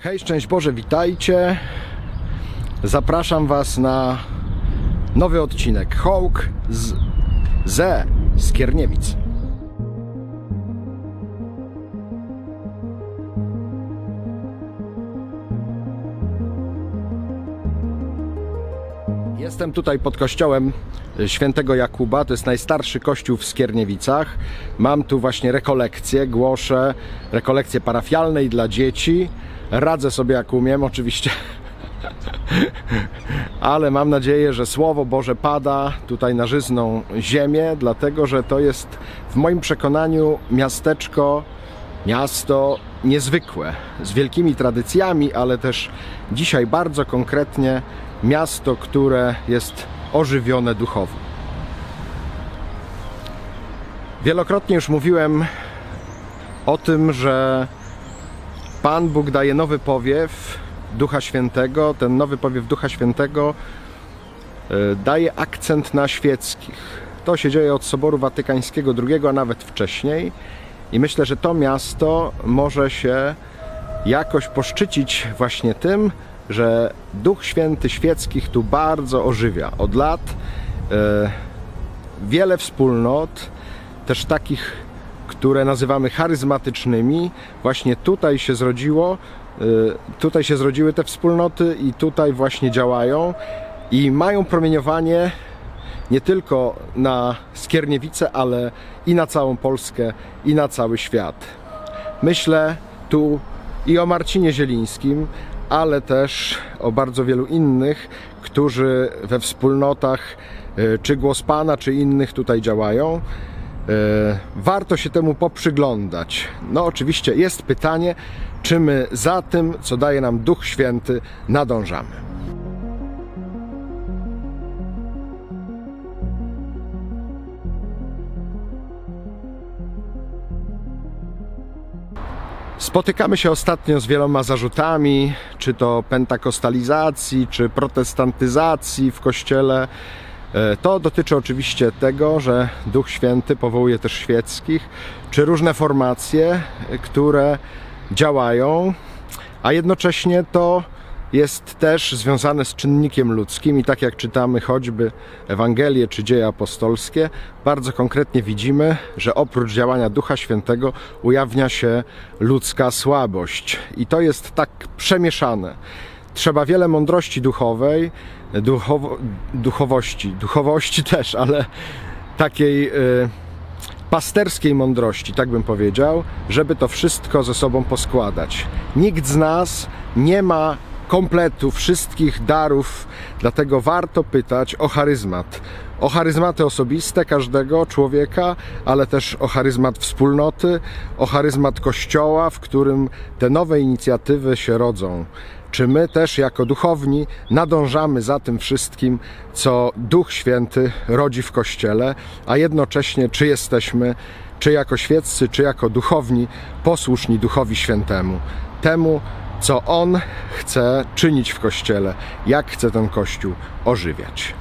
Hej, szczęść Boże, witajcie. Zapraszam Was na nowy odcinek Hołk z ze Skierniewic. Jestem tutaj pod kościołem świętego Jakuba, to jest najstarszy kościół w Skierniewicach. Mam tu właśnie rekolekcje, głoszę rekolekcje parafialne i dla dzieci. Radzę sobie jak umiem, oczywiście. Ale mam nadzieję, że Słowo Boże pada tutaj na żyzną ziemię, dlatego że to jest w moim przekonaniu miasteczko, miasto niezwykłe, z wielkimi tradycjami, ale też dzisiaj bardzo konkretnie miasto, które jest ożywione duchowo. Wielokrotnie już mówiłem o tym, że Pan Bóg daje nowy powiew Ducha Świętego. Ten nowy powiew Ducha Świętego e, daje akcent na świeckich. To się dzieje od Soboru Watykańskiego II, a nawet wcześniej. I myślę, że to miasto może się jakoś poszczycić właśnie tym, że Duch Święty świeckich tu bardzo ożywia. Od lat e, wiele wspólnot, też takich, które nazywamy charyzmatycznymi, właśnie tutaj się zrodziło, e, tutaj się zrodziły te wspólnoty i tutaj właśnie działają i mają promieniowanie nie tylko na Skierniewice, ale i na całą Polskę, i na cały świat. Myślę tu i o Marcinie Zielińskim, ale też o bardzo wielu innych, którzy we wspólnotach e, czy Głos Pana, czy innych tutaj działają. E, warto się temu poprzyglądać. No, oczywiście jest pytanie, czy my za tym, co daje nam Duch Święty, nadążamy. Spotykamy się ostatnio z wieloma zarzutami, czy to pentakostalizacji, czy protestantyzacji w kościele. E, To dotyczy oczywiście tego, że Duch Święty powołuje też świeckich, czy różne formacje, e, które działają, a jednocześnie to jest też związane z czynnikiem ludzkim i tak jak czytamy choćby Ewangelię czy dzieje apostolskie, bardzo konkretnie widzimy, że oprócz działania Ducha Świętego ujawnia się ludzka słabość i to jest tak przemieszane. Trzeba wiele mądrości duchowej, duchowo, duchowości, duchowości też, ale takiej y, pasterskiej mądrości, tak bym powiedział, żeby to wszystko ze sobą poskładać. Nikt z nas nie ma kompletu wszystkich darów, dlatego warto pytać o charyzmat. O charyzmaty osobiste każdego człowieka, ale też o charyzmat wspólnoty, o charyzmat kościoła, w którym te nowe inicjatywy się rodzą. Czy my też jako duchowni nadążamy za tym wszystkim, co Duch Święty rodzi w kościele, a jednocześnie czy jesteśmy, czy jako świeccy, czy jako duchowni, posłuszni Duchowi Świętemu, temu, co On chce czynić w Kościele, jak chce ten Kościół ożywiać.